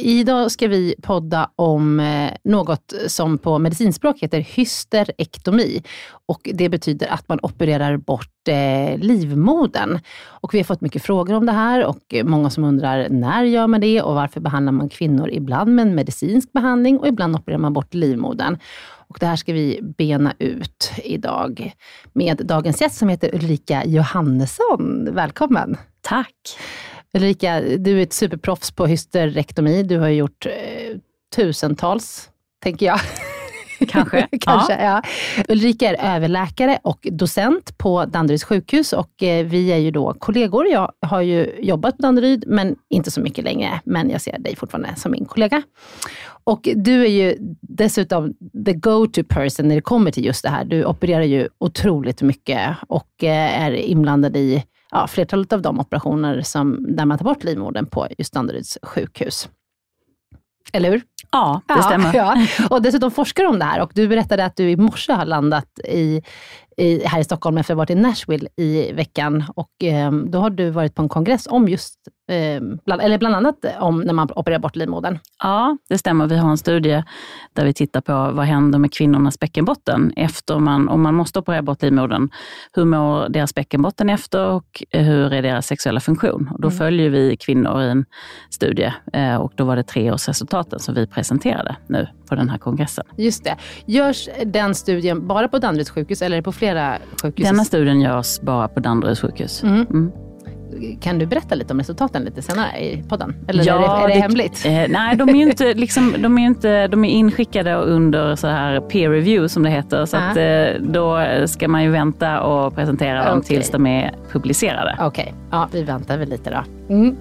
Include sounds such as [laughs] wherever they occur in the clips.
Idag ska vi podda om eh, något som på medicinspråk heter hysterektomi. Och det betyder att man opererar bort eh, livmodern. Och vi har fått mycket frågor om det här och många som undrar när gör man det och varför behandlar man kvinnor ibland med en medicinsk behandling och ibland opererar man bort livmodern. Och det här ska vi bena ut idag med dagens gäst som heter Ulrika Johannesson. Välkommen! Tack! Ulrika, du är ett superproffs på hysterektomi. Du har gjort eh, tusentals, tänker jag. [laughs] Kanske. [laughs] Kanske ja. ja. Ulrika är överläkare och docent på Danderyds sjukhus och eh, vi är ju då kollegor. Jag har ju jobbat på Danderyd, men inte så mycket längre. Men jag ser dig fortfarande som min kollega. Och du är ju dessutom the go-to person när det kommer till just det här. Du opererar ju otroligt mycket och eh, är inblandad i ja, flertalet av de operationer som, där man tar bort livmodern på just Danderyds sjukhus. Eller hur? Ja, det stämmer. Ja. Och dessutom forskar om det här och du berättade att du i morse har landat i, i, här i Stockholm efter att ha varit i Nashville i veckan. Och eh, då har du varit på en kongress om just bland, eller bland annat om när man opererar bort livmodern. Ja, det stämmer. Vi har en studie där vi tittar på vad händer med kvinnornas bäckenbotten efter man, om man måste operera bort livmodern. Hur mår deras bäckenbotten efter och hur är deras sexuella funktion? Och då mm. följer vi kvinnor i en studie eh, och då var det treårsresultaten som vi presenterade nu på den här kongressen. Just det. Görs den studien bara på Danderyds sjukhus eller på flera sjukhus? Denna studien görs bara på Danderyds sjukhus. Mm. Mm kan du berätta lite om resultaten lite senare i podden? Eller ja, är det, är det, det hemligt? Eh, nej, de är inte, [laughs] liksom, de är inte, de är inskickade under så här peer review som det heter. Så att, eh, då ska man ju vänta och presentera dem okay. tills de är publicerade. Okej, okay. ja, vi väntar väl lite då. Mm.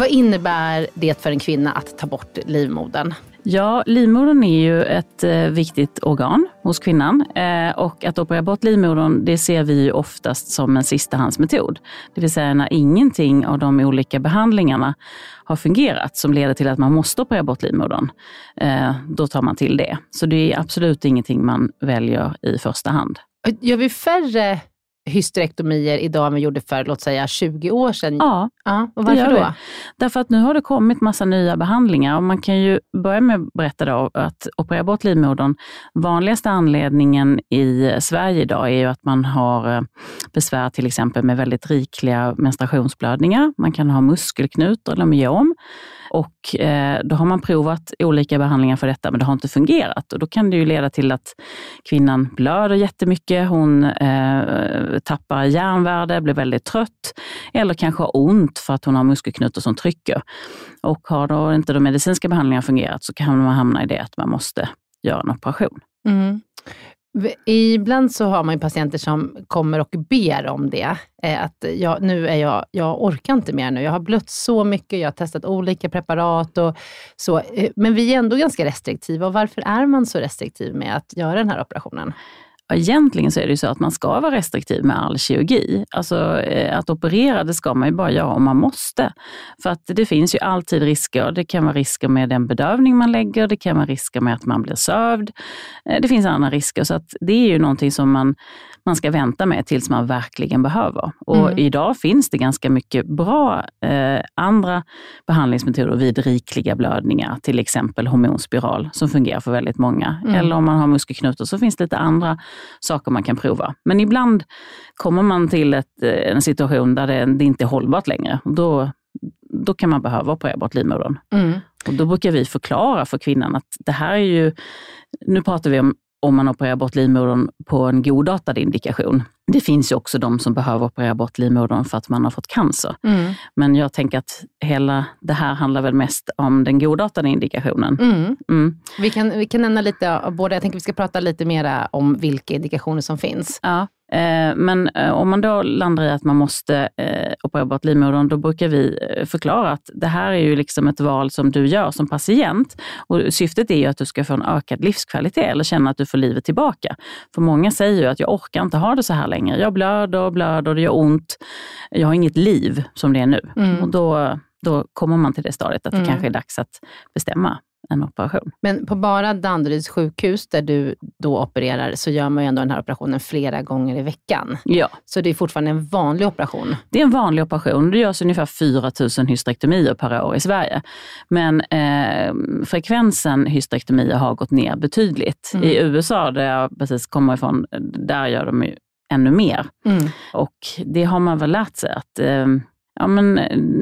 Vad innebär det för en kvinna att ta bort livmodern? Ja, livmodern är ju ett eh, viktigt organ hos kvinnan eh, och att operera bort livmodern det ser vi oftast som en sistahandsmetod. Det vill säga när ingenting av de olika behandlingarna har fungerat som leder till att man måste operera bort livmodern. Eh, då tar man till det. Så det är absolut ingenting man väljer i första hand. Gör vi färre hysterektomier idag än vi gjorde för, låt säga, 20 år sedan? Ja, ja och varför då? Därför att nu har det kommit massa nya behandlingar och man kan ju börja med att berätta då att operera bort livmodern, vanligaste anledningen i Sverige idag är ju att man har eh, besvär till exempel med väldigt rikliga menstruationsblödningar. Man kan ha muskelknutor eller myom. Och eh, då har man provat olika behandlingar för detta, men det har inte fungerat. Och då kan det ju leda till att kvinnan blöder jättemycket, hon eh, tappar järnvärde, blir väldigt trött eller kanske har ont för att hon har muskelknutor som trycker. Och har då inte de medicinska behandlingarna fungerat så kan man hamna i det att man måste göra en operation. Mm. Ibland så har man ju patienter som kommer och ber om det. Eh, att jag, nu är jag, jag orkar inte mer nu. Jag har blött så mycket, jag har testat olika preparat och så. Eh, men vi är ändå ganska restriktiva. Och varför är man så restriktiv med att göra den här operationen? Egentligen så är det ju så att man ska vara restriktiv med all kirurgi. Alltså eh, att operera, det ska man ju bara göra om man måste. För att det finns ju alltid risker. Det kan vara risker med den bedövning man lägger, det kan vara risker med att man blir sövd. Eh, det finns andra risker, så att det är ju någonting som man, man ska vänta med tills man verkligen behöver. Och mm. idag finns det ganska mycket bra eh, andra behandlingsmetoder vid rikliga blödningar, till exempel hormonspiral som fungerar för väldigt många. Mm. Eller om man har muskelknutor så finns det lite andra saker man kan prova. Men ibland kommer man till ett, eh, en situation där det, det inte är hållbart längre. Då, då kan man behöva operera bort livmodern. Mm. Och då brukar vi förklara för kvinnan att det här är ju, nu pratar vi om om man opererar bort livmodern på en godartad indikation. Det finns ju också de som behöver operera bort livmodern för att man har fått cancer. Mm. Men jag tänker att hela det här handlar väl mest om den godartade indikationen. Mm. Mm. Vi, kan, vi kan nämna lite av båda. Jag tänker vi ska prata lite mer om vilka indikationer som finns. Ja. Eh, men eh, om man då landar i att man måste eh, operera bort livmodern, då brukar vi förklara att det här är ju liksom ett val som du gör som patient. Och syftet är ju att du ska få en ökad livskvalitet eller känna att du får livet tillbaka. För många säger ju att jag orkar inte ha det så här längre. Jag blöder och blöder, det gör ont. Jag har inget liv som det är nu. Mm. Och då, då kommer man till det stadiet att det mm. kanske är dags att bestämma en operation. Men på bara Danderyds sjukhus, där du då opererar, så gör man ju ändå den här operationen flera gånger i veckan. Ja. Så det är fortfarande en vanlig operation? Det är en vanlig operation. Det görs ungefär 4 000 hysterektomier per år i Sverige. Men eh, frekvensen hysterektomier har gått ner betydligt. Mm. I USA, där jag precis kommer ifrån, där gör de ju ännu mer. Mm. Och det har man väl lärt sig att eh, ja, men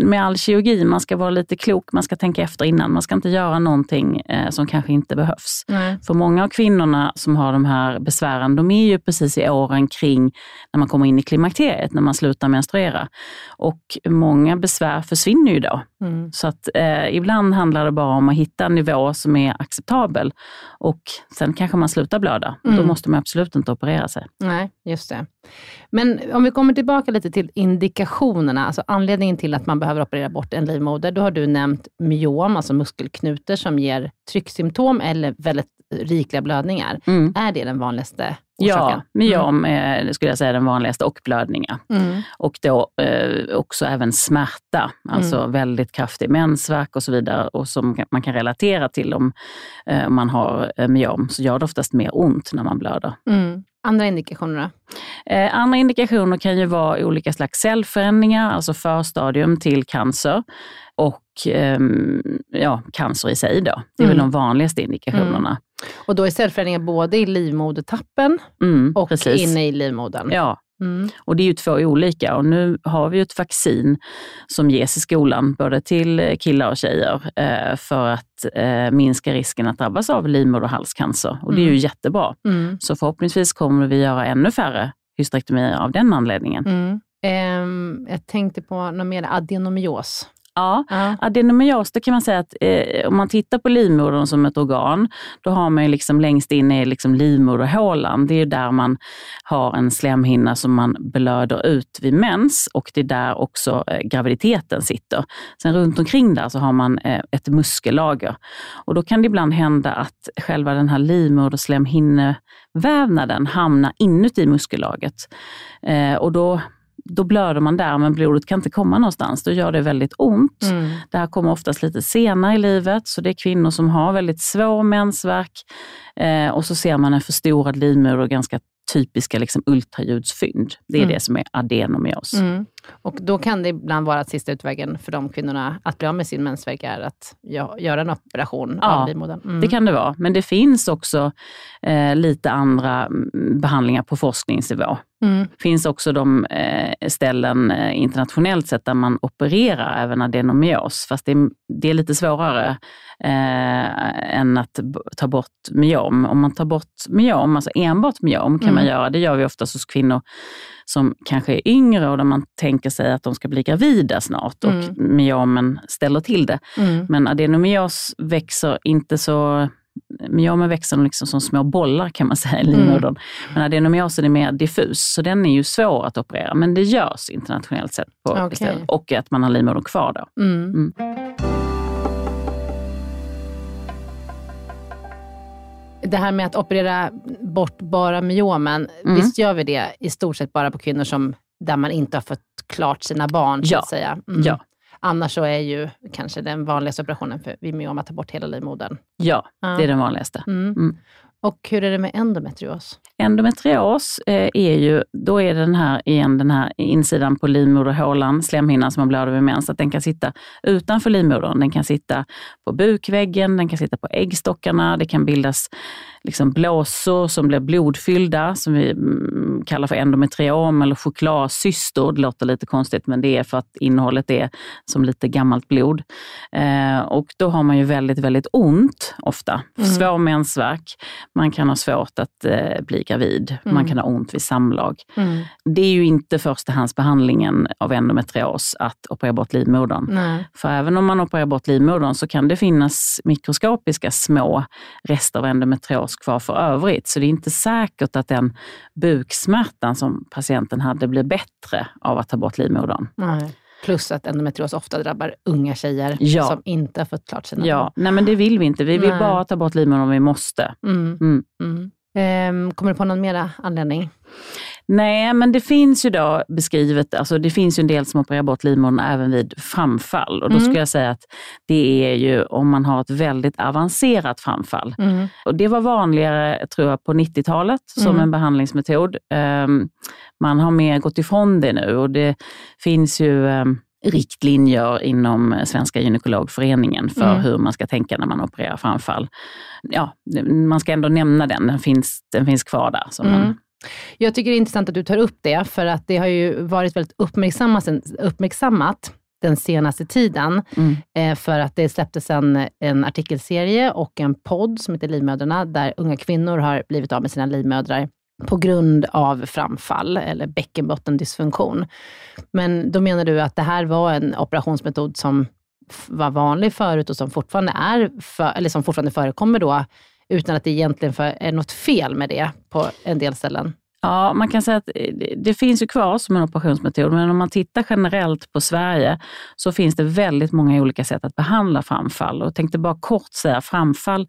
med all kirurgi, man ska vara lite klok, man ska tänka efter innan. Man ska inte göra någonting eh, som kanske inte behövs. Nej. För många av kvinnorna som har de här besvären, de är ju precis i åren kring när man kommer in i klimakteriet, när man slutar menstruera. Och många besvär försvinner ju då. Mm. Så att eh, ibland handlar det bara om att hitta en nivå som är acceptabel och sen kanske man slutar blöda. Mm. Då måste man absolut inte operera sig. Nej, just det. Men om vi kommer tillbaka lite till indikationerna, alltså anledningen till att man behöver operera bort en livmoder. Då har du nämnt myom, alltså muskelknutor som ger trycksymptom eller väldigt rikliga blödningar. Mm. Är det den vanligaste orsaken? Ja, myom mm. är, skulle jag säga, den vanligaste och blödningar. Mm. Och då eh, också även smärta, alltså mm. väldigt kraftig mensvärk och så vidare och som man kan relatera till om eh, man har eh, myom, så gör det oftast mer ont när man blöder. Andra indikationer då? Eh, andra indikationer kan ju vara olika slags cellförändringar, alltså förstadium till cancer och eh, ja, cancer i sig. Då. Det är mm. väl de vanligaste indikationerna. Mm. Och då är cellförändringar både i livmodertappen mm, och precis. inne i livmodern? Ja, Mm. Och det är ju två olika och nu har vi ju ett vaccin som ges i skolan, både till killar och tjejer, eh, för att eh, minska risken att drabbas av livmoderhalscancer. Och det är ju Mm. jättebra. Mm. Så förhoppningsvis kommer vi göra ännu färre hysterektomier av den anledningen. Mm. Ehm, jag tänkte på något mer, adenomios. Ja, Ja. Adenomios, det kan man säga att eh, om man tittar på livmodern som ett organ, då har man ju liksom längst in i liksom livmoderhålan. Det är där man har en slemhinna som man blöder ut vid mens och det är där också eh, graviditeten sitter. Sen runt omkring där så har man eh, ett muskellager. Och då kan det ibland hända att själva den här livmoderslemhinnevävnaden hamnar inuti muskellagret. Eh, och då då blöder man där men blodet kan inte komma någonstans. Då gör det väldigt ont. Mm. Det här kommer oftast lite senare i livet, så det är kvinnor som har väldigt svår mensvärk eh, och så ser man en förstorad livmoder och ganska typiska liksom, ultraljudsfynd. Det är Mm. det som är adenomios. Mm. Och då kan det ibland vara att sista utvägen för de kvinnorna att bli av med sin mensvärk är att gö- göra en operation Ja, av livmodern. Mm. Det kan det vara, men det finns också eh, lite andra mm, behandlingar på forskningsnivå. Mm. Det finns också de eh, ställen eh, internationellt sett där man opererar även adenomios, fast det är, det är lite svårare eh, än att ta bort myom. Om man tar bort myom, alltså enbart myom kan man Mm. göra. Det gör vi oftast hos kvinnor som kanske är yngre och där man tänker sig att de ska bli gravida snart och Mm. myomen ställer till det. Mm. Men adenomios växer inte så Myomen växer liksom som små bollar kan man säga i livmodern. Men adenomiosen är mer diffus, så den är ju svår att operera. Men det görs internationellt sett på Okej. ställen. Och att man har livmodern kvar då. Mm. Mm. Det här med att operera bort bara myomen, Mm. visst gör vi det i stort sett bara på kvinnor som, där man inte har fått klart sina barn, så Ja. att säga. Mm. Ja. Annars så är ju kanske den vanligaste operationen för myom att ta bort hela livmodern. Ja, Ja. det är den vanligaste. Mm. Mm. Och hur är det med endometrios? Endometrios eh, är ju, då är det den här, igen den här insidan på livmoderhålan, slemhinnan som man blöder vid mens, att den kan sitta utanför livmodern. Den kan sitta på bukväggen, den kan sitta på äggstockarna, det kan bildas liksom blåsor som blir blodfyllda, som vi mm, kallar för endometriom eller chokladcystor. Det låter lite konstigt, men det är för att innehållet är som lite gammalt blod. Eh, och då har man ju väldigt, väldigt ont ofta. Mm. Svår mensvärk. Man kan ha svårt att eh, bli gravid. Man Mm. kan ha ont vid samlag. Mm. Det är ju inte förstahandsbehandlingen av endometrios att operera bort livmodern. Nej. För även om man opererar bort livmodern så kan det finnas mikroskopiska små rester av endometrios kvar för övrigt. Så det är inte säkert att den buksmärtan som patienten hade blir bättre av att ta bort livmodern. Nej. Plus att endometrios ofta drabbar unga tjejer Ja. som inte har fått klart sina Ja, nej men det vill vi inte. Vi vill Nej. bara ta bort livmodern om vi måste. barn. Mm. Mm. Mm. Ehm, kommer du på någon mera anledning? Nej, men det finns ju då beskrivet, alltså det finns ju en del som opererar bort livmodern även vid framfall. Och då Mm. skulle jag säga att det är ju om man har ett väldigt avancerat framfall. Mm. Och det var vanligare, tror jag, på 90-talet som Mm. en behandlingsmetod. Ehm, man har mer gått ifrån det nu och det finns ju ehm, riktlinjer inom Svenska gynekologföreningen för Mm. hur man ska tänka när man opererar framfall. Ja, man ska ändå nämna den, den finns, den finns kvar där. Som Mm. en, Jag tycker det är intressant att du tar upp det, för att det har ju varit väldigt uppmärksammat, uppmärksammat den senaste tiden, mm. eh, för att det släpptes en, en artikelserie och en podd som heter Livmödrarna, där unga kvinnor har blivit av med sina livmödrar på grund av framfall eller bäckenbottendysfunktion. Men då menar du att det här var en operationsmetod som var vanlig förut och som fortfarande, är för, eller som fortfarande förekommer då, utan att det egentligen är något fel med det på en del ställen? Ja, man kan säga att eh, det- det finns ju kvar som en operationsmetod, men om man tittar generellt på Sverige så finns det väldigt många olika sätt att behandla framfall. Och jag tänkte bara kort säga, framfall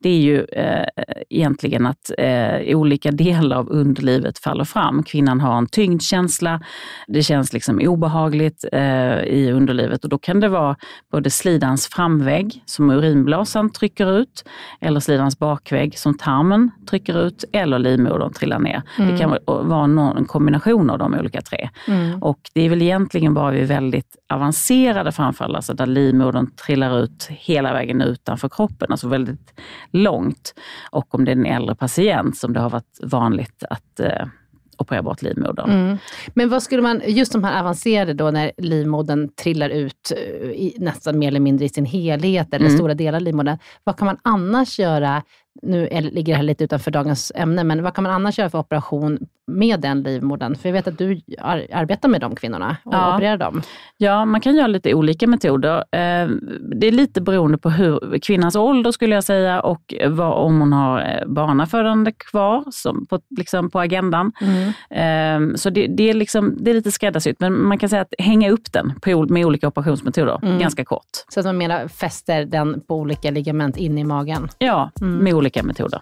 det är ju eh, egentligen att eh, olika [laughs] delar av underlivet faller fram. Kvinnan har en tyngdkänsla, det känns liksom obehagligt eh, i underlivet och då kan det vara både slidans framvägg som urinblåsan trycker ut, eller slidans bakvägg som tarmen trycker ut, eller livmodern trillar ner. Det kan vara- vara någon, kombination av de olika tre. Mm. Och det är väl egentligen bara vid väldigt avancerade framfall, alltså där livmodern trillar ut hela vägen utanför kroppen, alltså väldigt långt. Och om det är en äldre patient som det har varit vanligt att, eh, operera bort livmodern. Mm. Men vad skulle man, just de här avancerade då, när livmodern trillar ut eh, i, nästan mer eller mindre i sin helhet, eller Mm. stora delar av livmodern. Vad kan man annars göra, nu ligger det här lite utanför dagens ämne, men vad kan man annars göra för operation med den livmodern? För jag vet att du ar, arbetar med de kvinnorna och Ja. opererar dem. Ja, man kan göra lite olika metoder. Eh, Det är lite beroende på hur, kvinnans ålder skulle jag säga och vad, om hon har eh, barnafödande kvar som på, liksom på agendan. Eh, Så det, det, är liksom, det är lite skräddarsytt, men man kan säga att hänga upp den på, med olika operationsmetoder, Mm. ganska kort. Så att man mera fäster den på olika ligament in i magen. Ja, med olika metoder.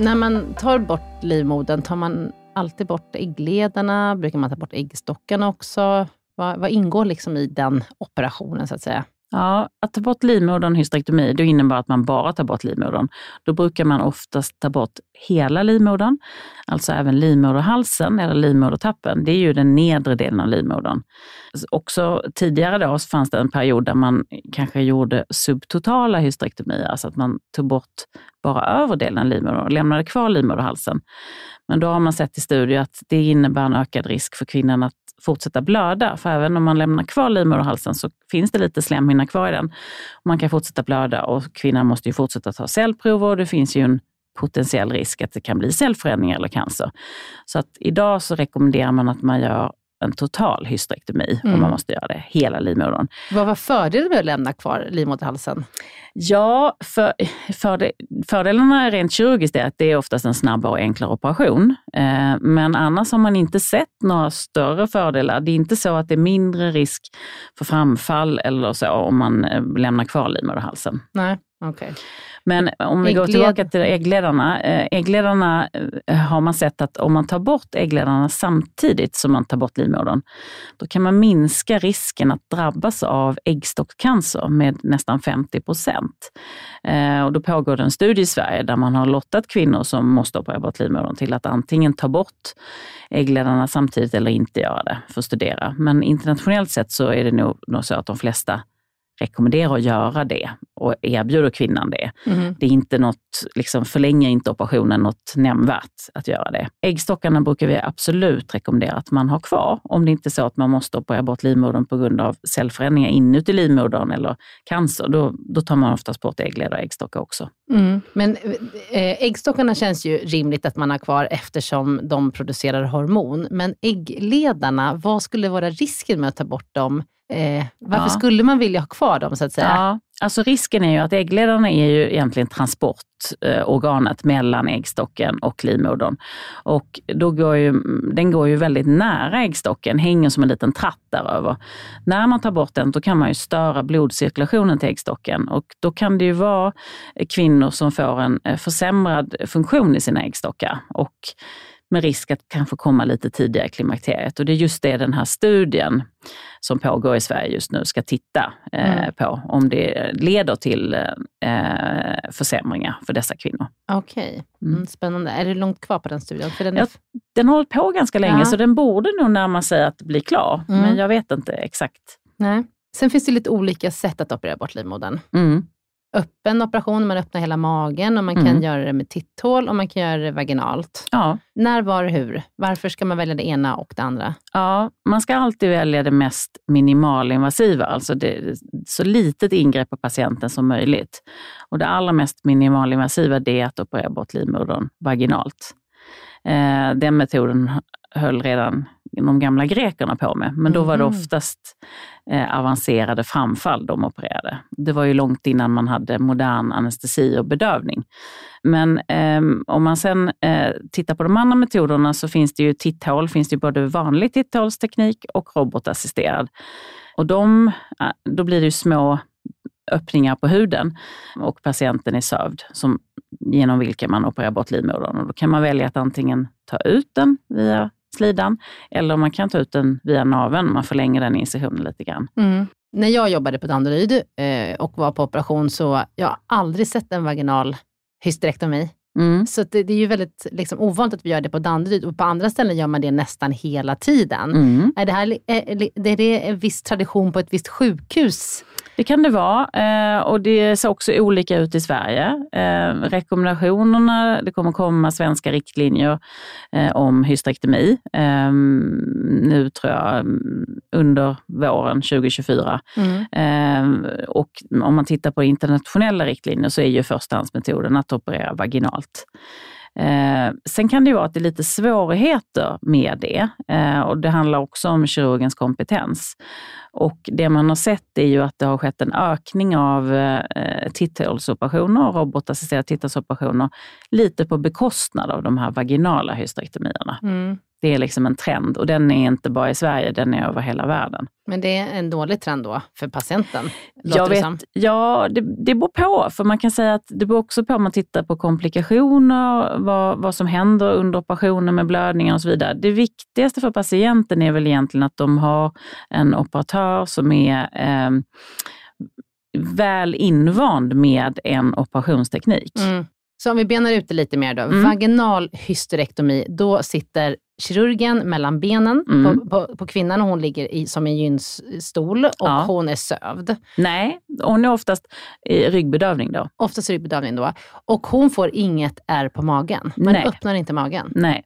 När man tar bort livmodern, tar man alltid bort äggledarna? Brukar man ta bort äggstockarna också? Vad, vad ingår liksom i den operationen, så att säga? Ja, att ta bort livmodern, hysterektomi, då innebär att man bara tar bort livmodern. Då brukar man oftast ta bort hela livmodern, alltså även livmoderhalsen eller livmodertappen. Det är ju den nedre delen av livmodern. Också tidigare då så fanns det en period där man kanske gjorde subtotala hysterektomier, alltså att man tog bort bara överdelen av livmodern och lämnade kvar livmoderhalsen. Men då har man sett i studier att det innebär en ökad risk för kvinnan att fortsätta blöda. För även om man lämnar kvar livmoderhalsen så finns det lite slemhinna kvar i den. Man kan fortsätta blöda och kvinnan måste ju fortsätta ta cellprover och det finns ju en potentiell risk att det kan bli cellförändringar eller cancer. Så att idag så rekommenderar man att man gör en total hysterektomi Mm. om man måste göra det, hela livmodern. Vad var fördelen med att lämna kvar livmoderhalsen? Ja, för, för det, fördelarna rent kirurgiskt är att det är oftast en snabbare och enklare operation. Eh, men annars har man inte sett några större fördelar. Det är inte så att det är mindre risk för framfall eller så om man eh, lämnar kvar livmoderhalsen. Nej, okej. Men om vi går tillbaka till äggledarna. Eh, äggledarna eh, har man sett att om man tar bort äggledarna samtidigt som man tar bort livmodern, då kan man minska risken att drabbas av äggstockcancer med nästan 50 procent. Eh, och då pågår det en studie i Sverige där man har lottat kvinnor som måste operera bort livmodern till att antingen ta bort äggledarna samtidigt eller inte göra det för att studera. Men internationellt sett så är det nog så att de flesta rekommenderar att göra det och erbjuder kvinnan det. Mhm. Det är inte något, liksom förlänger inte operationen något nämnvärt att göra det. Äggstockarna brukar vi absolut rekommendera att man har kvar om det inte är så att man måste operera bort livmodern på grund av cellförändringar inuti livmodern eller cancer. Då, då tar man oftast bort äggledare och äggstockar också. Mm. Men eh, äggstockarna känns ju rimligt att man har kvar eftersom de producerar hormon. Men äggledarna, vad skulle vara risken med att ta bort dem? Eh, varför Ja. skulle man vilja ha kvar dem så att säga? Ja, alltså risken är ju att äggledarna är ju egentligen transportorganet mellan äggstocken och livmodern. Och då går ju, den går ju väldigt nära äggstocken, hänger som en liten tratt däröver. När man tar bort den då kan man ju störa blodcirkulationen till äggstocken och då kan det ju vara kvinnor som får en eh, försämrad funktion i sina äggstockar. Och med risk att kanske komma lite tidigare i klimakteriet. Och det är just det den här studien som pågår i Sverige just nu ska titta eh, Mm. på, om det leder till eh, försämringar för dessa kvinnor. Okej, Mm. mm, spännande. Är det långt kvar på den studien? För den är Ja. Den har hållit på ganska länge Ja. så den borde nog närma sig att bli klar, Mm. men jag vet inte exakt. Nej. Sen finns det lite olika sätt att operera bort livmodern. Öppen operation, man öppnar hela magen och man kan Mm. göra det med titthål och man kan göra det vaginalt. Ja. När, var, hur? Varför ska man välja det ena och det andra? Ja, man ska alltid välja det mest minimalinvasiva, alltså det, så litet ingrepp på patienten som möjligt. Och det allra mest minimalinvasiva det är att operera bort livmodern vaginalt. Eh, den metoden höll redan de gamla grekerna på med, men då var det Mhm. oftast eh, avancerade framfall de opererade. Det var ju långt innan man hade modern anestesi och bedövning. Men ehm, om man sen eh, tittar på de andra metoderna så finns det ju titthål, finns det både vanlig titthålsteknik och robotassisterad. Och de, eh, då blir det ju små öppningar på huden och patienten är sövd som, genom vilka man opererar bort livmodern. Och då kan man välja att antingen ta ut den via slidan eller man kan ta ut den via naveln, man förlänger den incisionen lite grann. När jag jobbade på Danderyd eh, och var på operation så jag har aldrig sett en vaginal hysterektomi. Mm. Så det, det är ju väldigt liksom, ovanligt att vi gör det på Danderyd och på andra ställen gör man det nästan hela tiden. Mm. Är det här är, är, är det en viss tradition på ett visst sjukhus? Det kan det vara eh, och det ser också olika ut i Sverige. Eh, rekommendationerna, det kommer komma svenska riktlinjer eh, om hysterektomi nu tror jag mm, under våren 2024. Mm. Och om man tittar på internationella riktlinjer så är ju förstahandsmetoden att operera vaginalt. Eh, sen kan det vara att det är lite svårigheter med det eh, och det handlar också om kirurgens kompetens. Och det man har sett är ju att det har skett en ökning av eh, titthålsoperationer och robotassisterade titthålsoperationer lite på bekostnad av de här vaginala hysterektomierna. Mm. Det är liksom en trend och den är inte bara i Sverige, den är över hela världen. Men det är en dålig trend då för patienten? Jag vet, det ja, det, det beror på. För man kan säga att det beror också på om man tittar på komplikationer, vad, vad som händer under operationen med blödningar och så vidare. Det viktigaste för patienten är väl egentligen att de har en operatör som är eh, väl invand med en operationsteknik. Mm. Så om vi benar ut det lite mer då. Mm. Vaginal hysterektomi, då sitter kirurgen mellan benen mm. på, på, på, kvinnan och hon ligger i, som en gynstol och ja. hon är sövd. Nej, hon är oftast i ryggbedövning då. Oftast ryggbedövning då. Och hon får inget ärr på magen. Man Nej. öppnar inte magen. Nej.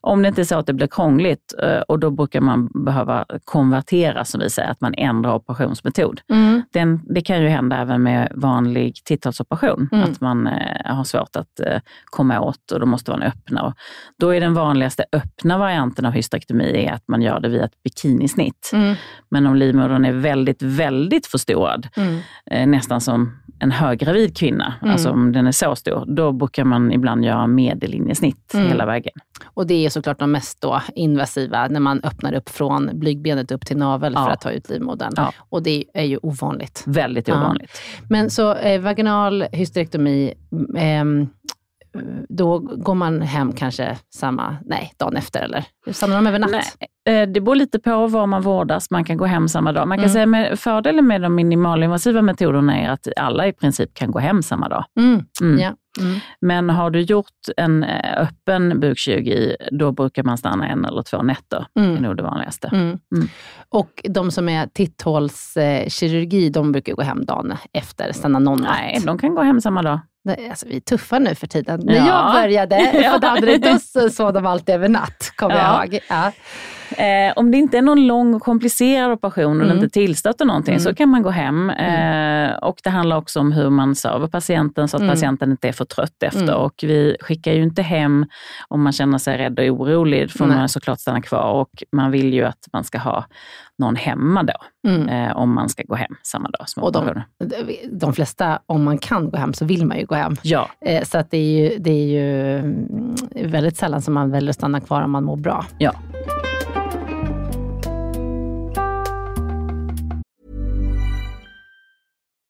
Om det inte är så att det blir krångligt eh, och då brukar man behöva konvertera, som vi säger, att man ändrar operationsmetod. Mm. Den, det kan ju hända även med vanlig titthålsoperation, mm. att man eh, har svårt att eh, komma åt och då måste man öppna. Då är den vanligaste öppna varianten av hysterektomi är att man gör det via ett bikinisnitt. Mm. Men om livmodern är väldigt, väldigt förstorad, mm. eh, nästan som en höggravid kvinna, mm. alltså om den är så stor, då brukar man ibland göra medellinjesnitt mm. hela vägen. Och det är såklart de mest då invasiva, när man öppnar upp från blygbenet upp till navel ja. för att ta ut livmodern. Ja. Och det är ju ovanligt. Väldigt ovanligt. Men så eh, vaginal hysterektomi, eh, då går man hem kanske samma, nej, dagen efter eller? Stannar de över natt? Nej, eh, det beror lite på var man vårdas. Man kan gå hem samma dag. Man kan mm. säga med fördelen med de minimalinvasiva metoderna är att alla i princip kan gå hem samma dag. Mm. Mm. Ja. Mm. Men har du gjort en eh, öppen bukkirurgi, då brukar man stanna en eller två nätter. Mm. Det är nog det vanligaste. Mm. Mm. Och de som är titthålskirurgi, de brukar gå hem dagen efter, stanna någon natt? Nej, de kan gå hem samma dag. Alltså, vi är tuffa nu för tiden. Ja. När jag började på Danderyd, så sov de alltid över natt, kommer ja. jag ihåg. Ja. Eh, om det inte är någon lång och komplicerad operation och mm. inte tillstöter någonting mm. så kan man gå hem. Mm. Eh, och det handlar också om hur man server patienten så att mm. patienten inte är för trött efter. Mm. Och vi skickar ju inte hem om man känner sig rädd och orolig. Då får man såklart stanna kvar och man vill ju att man ska ha någon hemma då, mm. eh, om man ska gå hem samma dag som och de, de flesta, om man kan gå hem, så vill man ju gå hem. Ja. Eh, så att det, är ju, det är ju väldigt sällan som man väljer att stanna kvar om man mår bra. Ja.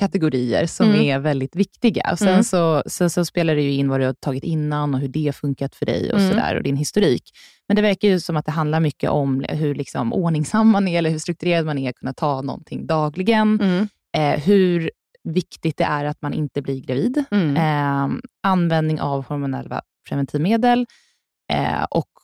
kategorier som Mm. är väldigt viktiga. Och sen, Mm. så, sen så spelar det ju in vad du har tagit innan och hur det har funkat för dig och, Mm. sådär, och din historik. Men det verkar ju som att det handlar mycket om hur liksom ordningsam man är, eller hur strukturerad man är, att kunna ta någonting dagligen. Mm. Eh, hur viktigt det är att man inte blir gravid. Mm. Eh, användning av hormonella preventivmedel eh, och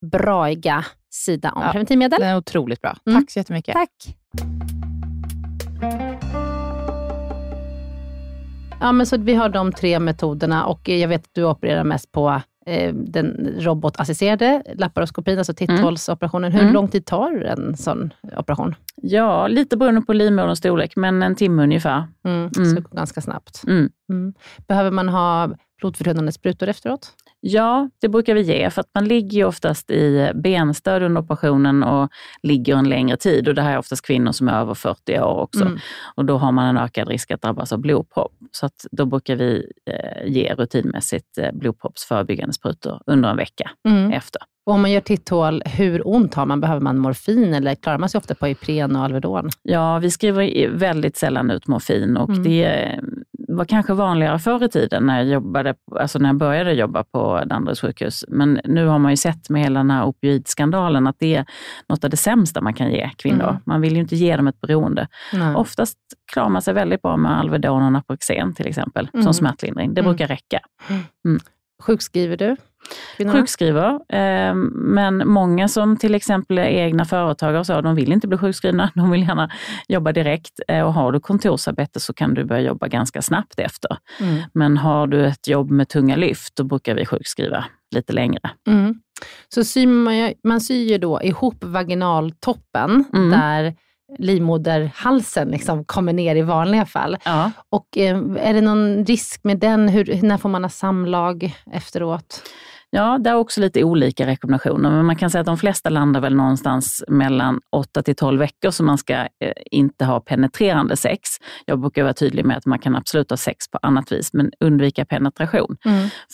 braiga sida om Ja. preventivmedel. Det är otroligt bra. Mm. Tack så jättemycket. Tack. Ja, men så vi har de tre metoderna och jag vet att du opererar mest på eh, den robotassisterade laparoskopin, alltså titthålsoperationen. Hur Mm. lång tid tar en sån operation? Ja, lite beroende på livmoderns storlek, men en timme ungefär. Mm. Så Mm. det går ganska snabbt. Mm. Mm. Behöver man ha blodförtunnande sprutor efteråt? Ja, det brukar vi ge, för att man ligger ju oftast i benstöd under operationen och ligger en längre tid. Och det här är oftast kvinnor som är över 40 år också. Mm. Och då har man en ökad risk att drabbas av blodpropp. Så att då brukar vi eh, ge rutinmässigt eh, blodproppsförebyggande sprutor under en vecka Mm. efter. Och om man gör titthål, hur ont har man? Behöver man morfin eller klarar man sig ofta på Ipren och Alvedon? Ja, vi skriver väldigt sällan ut morfin och Mm. det eh, var kanske vanligare förr i tiden när jag, jobbade, alltså när jag började jobba på Danderyds sjukhus. Men nu har man ju sett med hela den här opioidskandalen att det är något av det sämsta man kan ge kvinnor. Mm. Man vill ju inte ge dem ett beroende. Nej. Oftast klarar man sig väldigt bra med Alvedon och Naproxen till exempel, Mm. som smärtlindring. Det Mm. brukar räcka. Sjukskriver du kvinnorna? Sjukskriver, eh, men många som till exempel är egna företagare så, de vill inte bli sjukskrivna. De vill gärna jobba direkt. Eh, och har du kontorsarbete så kan du börja jobba ganska snabbt efter. Mm. Men har du ett jobb med tunga lyft, då brukar vi sjukskriva lite längre. Mm. Så syr man, man syr ju då ihop vaginaltoppen, Mm. där livmoderhalsen liksom kommer ner i vanliga fall. Ja. Och eh, är det någon risk med den? Hur, när får man ha samlag efteråt? Ja, det är också lite olika rekommendationer, men man kan säga att de flesta landar väl någonstans mellan 8 till 12 veckor, så man ska eh, inte ha penetrerande sex. Jag brukar vara tydlig med att man kan absolut ha sex på annat vis, men undvika penetration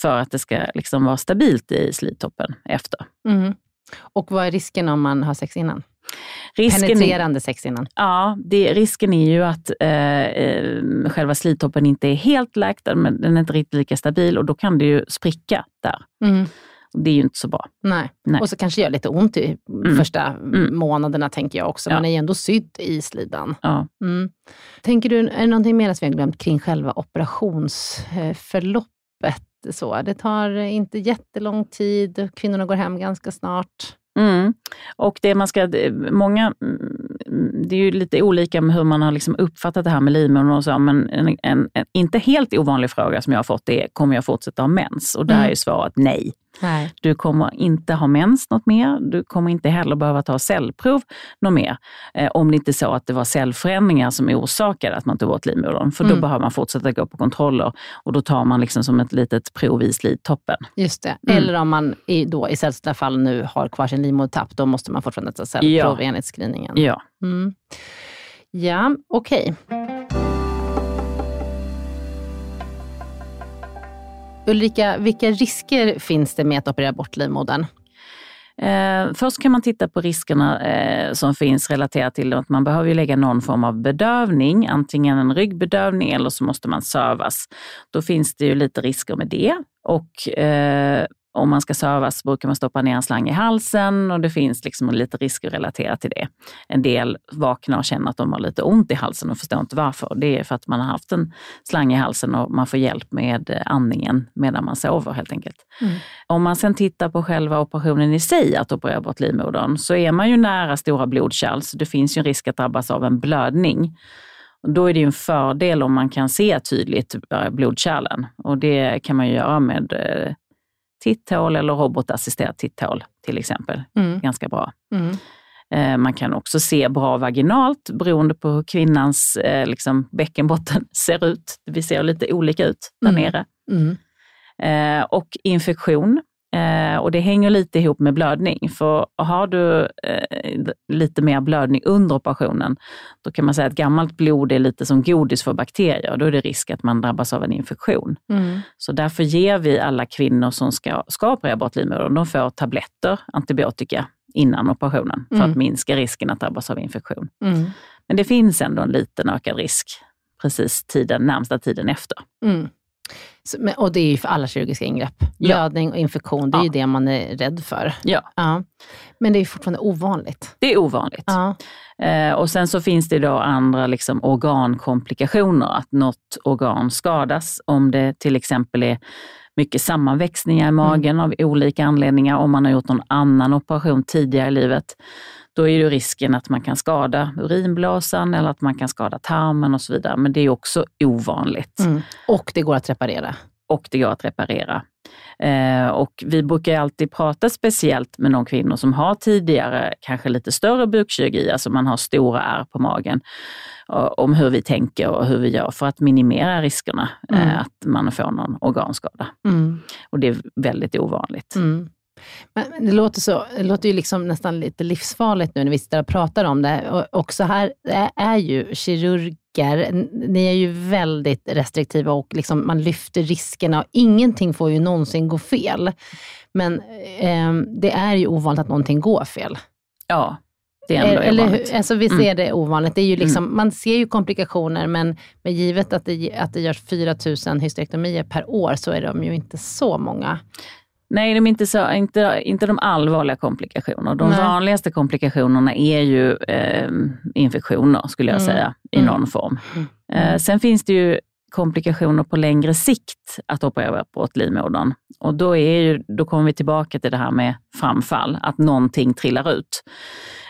för att det ska liksom vara stabilt i slidtoppen efter. Mm. Och vad är risken om man har sex innan? Risken är, Penetrerande sex innan? ja, det, risken är ju att eh, eh, själva slidtoppen inte är helt läkt, men den är inte riktigt lika stabil och då kan det ju spricka där. Mm. Det är ju inte så bra. Nej. Nej. Och så kanske gör lite ont i Mm. första Mm. månaderna, tänker jag också. Ja. Man är ju ändå sydd i slidan. Ja. Mm. Tänker du, är det någonting mer som vi har glömt kring själva operationsförloppet? Så, det tar inte jättelång tid, kvinnorna går hem ganska snart. Mm. Och det man ska, många, mm, det är ju lite olika med hur man har liksom uppfattat det här med livmodern och så, men en, en, en inte helt ovanlig fråga som jag har fått är, kommer jag fortsätta ha mens? Och där Mm. är svaret nej. Nej. Du kommer inte ha mens något mer. Du kommer inte heller behöva ta cellprov något mer. Eh, om det inte är så att det var cellförändringar som orsakade att man tog bort livmodern. För då Mm. behöver man fortsätta gå på kontroller och då tar man liksom som ett litet prov i slidtoppen. Just det. Mm. Eller om man i, då, i sällsynta fall nu har kvar sin livmodertapp, då måste man fortfarande ta cellprov Ja. enligt screeningen. Ja. Mm. Ja, okej. Ulrika, vilka risker finns det med att operera bort livmodern? Eh, först kan man titta på riskerna eh, som finns relaterat till att man behöver ju lägga någon form av bedövning, antingen en ryggbedövning eller så måste man sövas. Då finns det ju lite risker med det. Och eh, om man ska sövas brukar man stoppa ner en slang i halsen och det finns liksom lite risker relaterat till det. En del vaknar och känner att de har lite ont i halsen och förstår inte varför. Det är för att man har haft en slang i halsen och man får hjälp med andningen medan man sover helt enkelt. Mm. Om man sen tittar på själva operationen i sig, att operera bort livmodern, så är man ju nära stora blodkärl, så det finns ju en risk att drabbas av en blödning. Då är det en fördel om man kan se tydligt eh, blodkärlen och det kan man göra med eh, titthål eller robotassisterat titthål till exempel. Mm. Ganska bra. Mm. Man kan också se bra vaginalt beroende på hur kvinnans liksom, bäckenbotten ser ut. Vi ser lite olika ut där mm. nere. Mm. Och infektion Eh, och det hänger lite ihop med blödning, för har du eh, lite mer blödning under operationen, då kan man säga att gammalt blod är lite som godis för bakterier och då är det risk att man drabbas av en infektion. Mm. Så därför ger vi alla kvinnor som ska, ska operera bort livmodern, de får tabletter, antibiotika, innan operationen för mm. att minska risken att drabbas av infektion. Mm. Men det finns ändå en liten ökad risk precis tiden, närmsta tiden efter. Mm. Så, och det är ju för alla kirurgiska ingrepp. Blödning och infektion, det är ju det man är rädd för. Ja. Men det är fortfarande ovanligt. Det är ovanligt. Eh, och sen så finns det då andra liksom organkomplikationer, att något organ skadas om det till exempel är mycket sammanväxningar i magen mm. av olika anledningar, om man har gjort någon annan operation tidigare i livet då är ju risken att man kan skada urinblåsan eller att man kan skada tarmen och så vidare. Men det är också ovanligt. Mm. Och det går att reparera. Och det går att reparera. Eh, och vi brukar alltid prata speciellt med de kvinnor som har tidigare kanske lite större bukkirurgi, alltså man har stora ärr på magen, om hur vi tänker och hur vi gör för att minimera riskerna eh, mm. att man får någon organskada. Mm. Och det är väldigt ovanligt. Mm. Men det låter, så, det låter ju liksom nästan lite livsfarligt nu när vi sitter och pratar om det. Och också här är ju kirurger, ni är ju väldigt restriktiva och liksom man lyfter riskerna. Ingenting får ju någonsin gå fel. Men eh, det är ju ovanligt att någonting går fel. Ja, det är ändå Eller, ovanligt. Alltså vi ser mm. det ovanligt. Det är ju liksom, mm. Man ser ju komplikationer, men, men givet att det, att det görs 4 000 hysterektomier per år, så är de ju inte så många. Nej, de är inte, så, inte, inte de allvarliga komplikationerna. De Nej. vanligaste komplikationerna är ju eh, infektioner, skulle jag mm. säga, i mm. någon form. Mm. Eh, sen finns det ju komplikationer på längre sikt att operera bort livmodern. Och då, är ju, då kommer vi tillbaka till det här med framfall, att någonting trillar ut.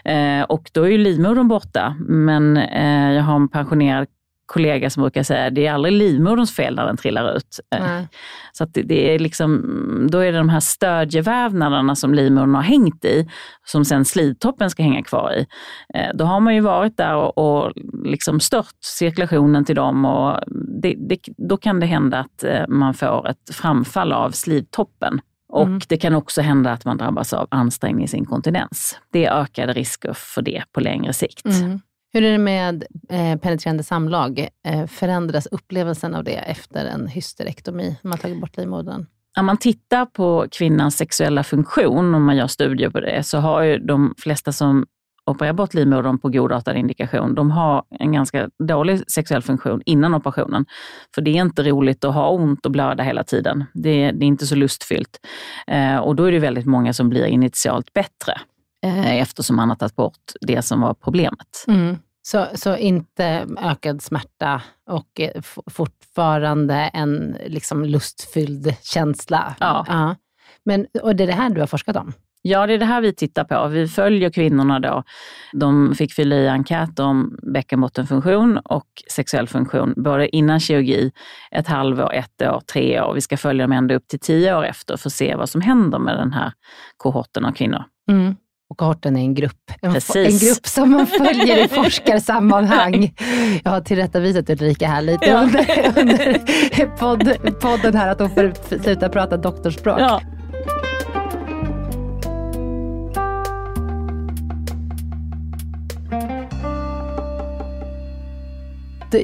Eh, och då är ju livmodern borta, men eh, jag har en pensionerad kollega som brukar säga, det är aldrig livmoderns fel när den trillar ut. Eh, Nej. Så att det är liksom, då är det de här stödjevävnaderna som livmodern har hängt i, som sen slidtoppen ska hänga kvar i. Eh, då har man ju varit där och, och liksom stört cirkulationen till dem och det, det, då kan det hända att eh, man får ett framfall av slidtoppen. Och mm. det kan också hända att man drabbas av ansträngningsinkontinens. Det är ökade risker för det på längre sikt. Mm. Hur är det med eh, penetrerande samlag? Eh, förändras upplevelsen av det efter en hysterektomi, när man tagit bort livmodern? Om man tittar på kvinnans sexuella funktion, om man gör studier på det, så har ju de flesta som opererar bort livmodern på godartad indikation, de har en ganska dålig sexuell funktion innan operationen. För det är inte roligt att ha ont och blöda hela tiden. Det, det är inte så lustfyllt. Eh, och då är det väldigt många som blir initialt bättre eh, eftersom man har tagit bort det som var problemet. Mm. Så, så inte ökad smärta och eh, fortfarande en liksom lustfylld känsla? Ja. ja. Men, och det är det här du har forskat om? Ja, det är det här vi tittar på. Vi följer kvinnorna då. De fick fylla i enkät om bäckenbottenfunktion och sexuell funktion, både innan kirurgi, ett halvår, ett år, tre år. Vi ska följa dem ända upp till tio år efter för att se vad som händer med den här kohorten av kvinnor. Mm. Och kohorten är en grupp. En, en, grupp som man följer i [laughs] forskarsammanhang. Jag har tillrättavisat Ulrika här lite ja. under, under podd, podden här, att hon får sluta prata doktorspråk. Ja.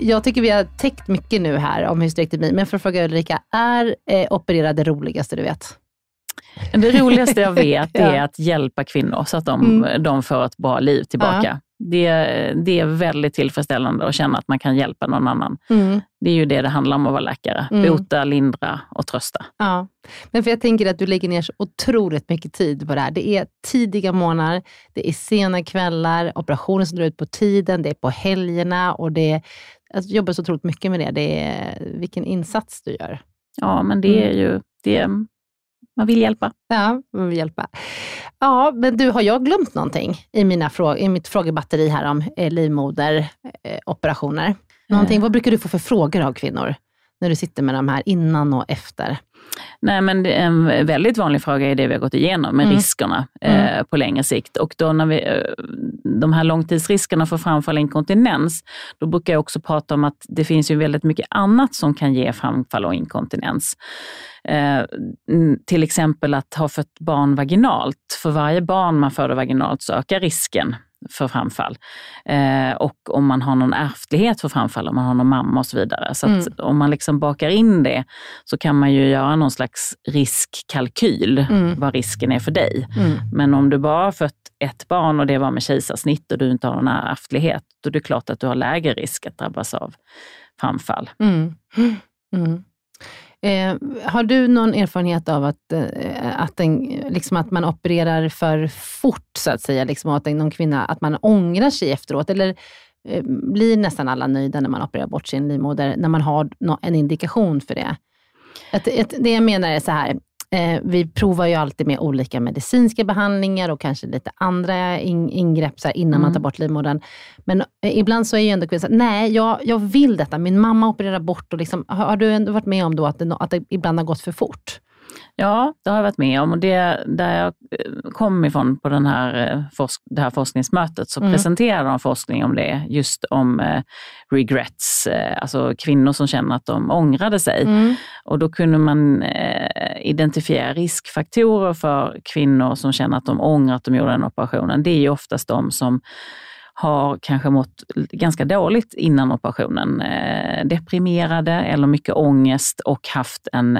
Jag tycker vi har täckt mycket nu här om hysterektomi, men för att fråga Ulrika, är eh, opererade roligaste du vet? Det roligaste jag [laughs] vet ja. är att hjälpa kvinnor så att de, mm. de får ett bra liv tillbaka. det, det är väldigt tillfredsställande att känna att man kan hjälpa någon annan. Mm. Det är ju det det handlar om att vara läkare. Mm. Bota, lindra och trösta. Ja, men för jag tänker att du lägger ner så otroligt mycket tid på det här. Det är tidiga morgnar, det är sena kvällar, operationer som drar ut på tiden, det är på helgerna och det är, alltså, du jobbar så otroligt mycket med det. det är, vilken insats du gör. Ja, men det är ju... Det, man vill hjälpa. Ja, man vill hjälpa. Ja, men du, har jag glömt någonting i, mina frå- i mitt frågebatteri här om eh, livmoderoperationer? Någonting, Vad brukar du få för frågor av kvinnor när du sitter med de här innan och efter? Nej, men en väldigt vanlig fråga är det vi har gått igenom med Mm. riskerna eh, på längre sikt. Och då när vi, eh, de här långtidsriskerna för framfall och inkontinens, då brukar jag också prata om att det finns ju väldigt mycket annat som kan ge framfall och inkontinens. Eh, mm, till exempel att ha fött barn vaginalt. För varje barn man föder vaginalt så ökar risken för framfall. Eh, och om man har någon ärftlighet för framfall, om man har någon mamma och så vidare. Så att om man liksom bakar in det så kan man ju göra någon slags riskkalkyl, Mm. vad risken är för dig. Mm. Men om du bara har fött ett barn och det var med kejsarsnitt och du inte har någon ärftlighet, då är det klart att du har lägre risk att drabbas av framfall. Eh, har du någon erfarenhet av att, eh, att, en, liksom att man opererar för fort, så att säga? Liksom, och att en- någon kvinna att man ångrar sig efteråt? Eller eh, blir nästan alla nöjda när man opererar bort sin livmoder, när man har no en indikation för det? Att, att, det jag menar är så här, eh, vi provar ju alltid med olika medicinska behandlingar och kanske lite andra in, ingrepp så här, innan man Mm. tar bort livmodern. Men eh, ibland så är ju ändå kvinnan så här, nej, jag, jag vill detta. Min mamma opererar bort. Och liksom, har, har du ändå varit med om då att det, att det ibland har gått för fort? Ja, det har jag varit med om och det, där jag eh, kom ifrån på den här, eh, det här forskningsmötet så Mm. presenterade de forskning om det, just om eh, regrets, alltså kvinnor som känner att de ångrade sig. Mm. Och då kunde man identifiera riskfaktorer för kvinnor som känner att de ångrar att de gjorde den operationen. Det är ju oftast de som har kanske mått ganska dåligt innan operationen. Deprimerade eller mycket ångest och haft en,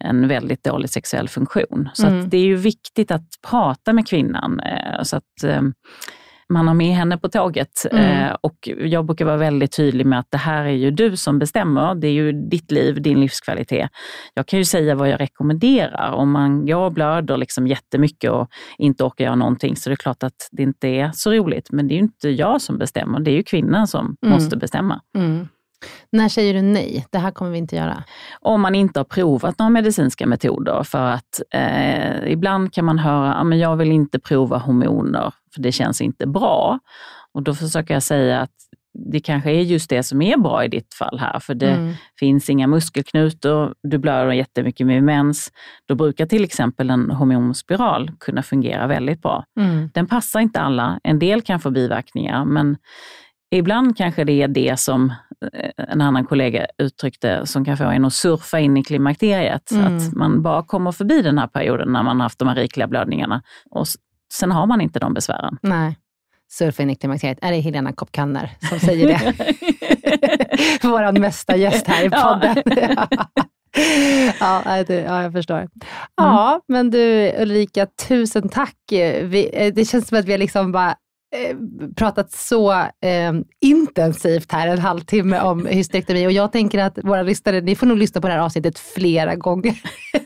en väldigt dålig sexuell funktion. Så Mm. det är ju viktigt att prata med kvinnan eh, så att eh, man har med henne på tåget. Mm. Eh, och jag brukar vara väldigt tydlig med att det här är ju du som bestämmer. Det är ju ditt liv, din livskvalitet. Jag kan ju säga vad jag rekommenderar. Om man går och blöder liksom jättemycket och inte orkar göra någonting så det är klart att det inte är så roligt. Men det är ju inte jag som bestämmer, det är ju kvinnan som Mm. måste bestämma. Mm. När säger du nej? Det här kommer vi inte göra. Om man inte har provat några medicinska metoder. För att eh, ibland kan man höra, ah, men jag vill inte prova hormoner för det känns inte bra. Och då försöker jag säga att det kanske är just det som är bra i ditt fall här. För det Mm. finns inga muskelknutor, du blöder jättemycket med mens. Då brukar till exempel en hormonspiral kunna fungera väldigt bra. Mm. Den passar inte alla. En del kan få biverkningar, men ibland kanske det är det som en annan kollega uttryckte som kan få en att surfa in i klimakteriet. Mm. Att man bara kommer förbi den här perioden när man haft de här rikliga blödningarna och sen har man inte de besvären. Nej. Surfa in i klimakteriet. Är det Helena Kopp-Kanner som säger det? [laughs] Vår mesta gäst här i podden. [laughs] ja, det, ja, jag förstår. Ja, men du Ulrika, tusen tack. Vi, eh, det känns som att vi har liksom bara pratat så eh, intensivt här en halvtimme om [laughs] hysterektomi och jag tänker att våra lyssnare, ni får nog lyssna på det här avsnittet flera gånger.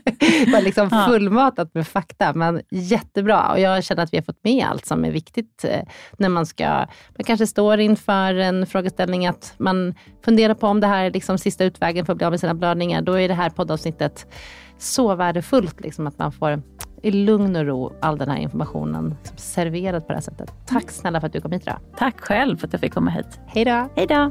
[laughs] Bara liksom fullmatat med fakta, men jättebra. Och jag känner att vi har fått med allt som är viktigt eh, när man ska, man kanske står inför en frågeställning att man funderar på om det här är liksom sista utvägen för att bli av med sina blödningar. Då är det här poddavsnittet så värdefullt, liksom, att man får i lugn och ro all den här informationen serverad på det här sättet. Tack snälla för att du kom hit idag. Tack själv för att jag fick komma hit. Hej då! Hej då!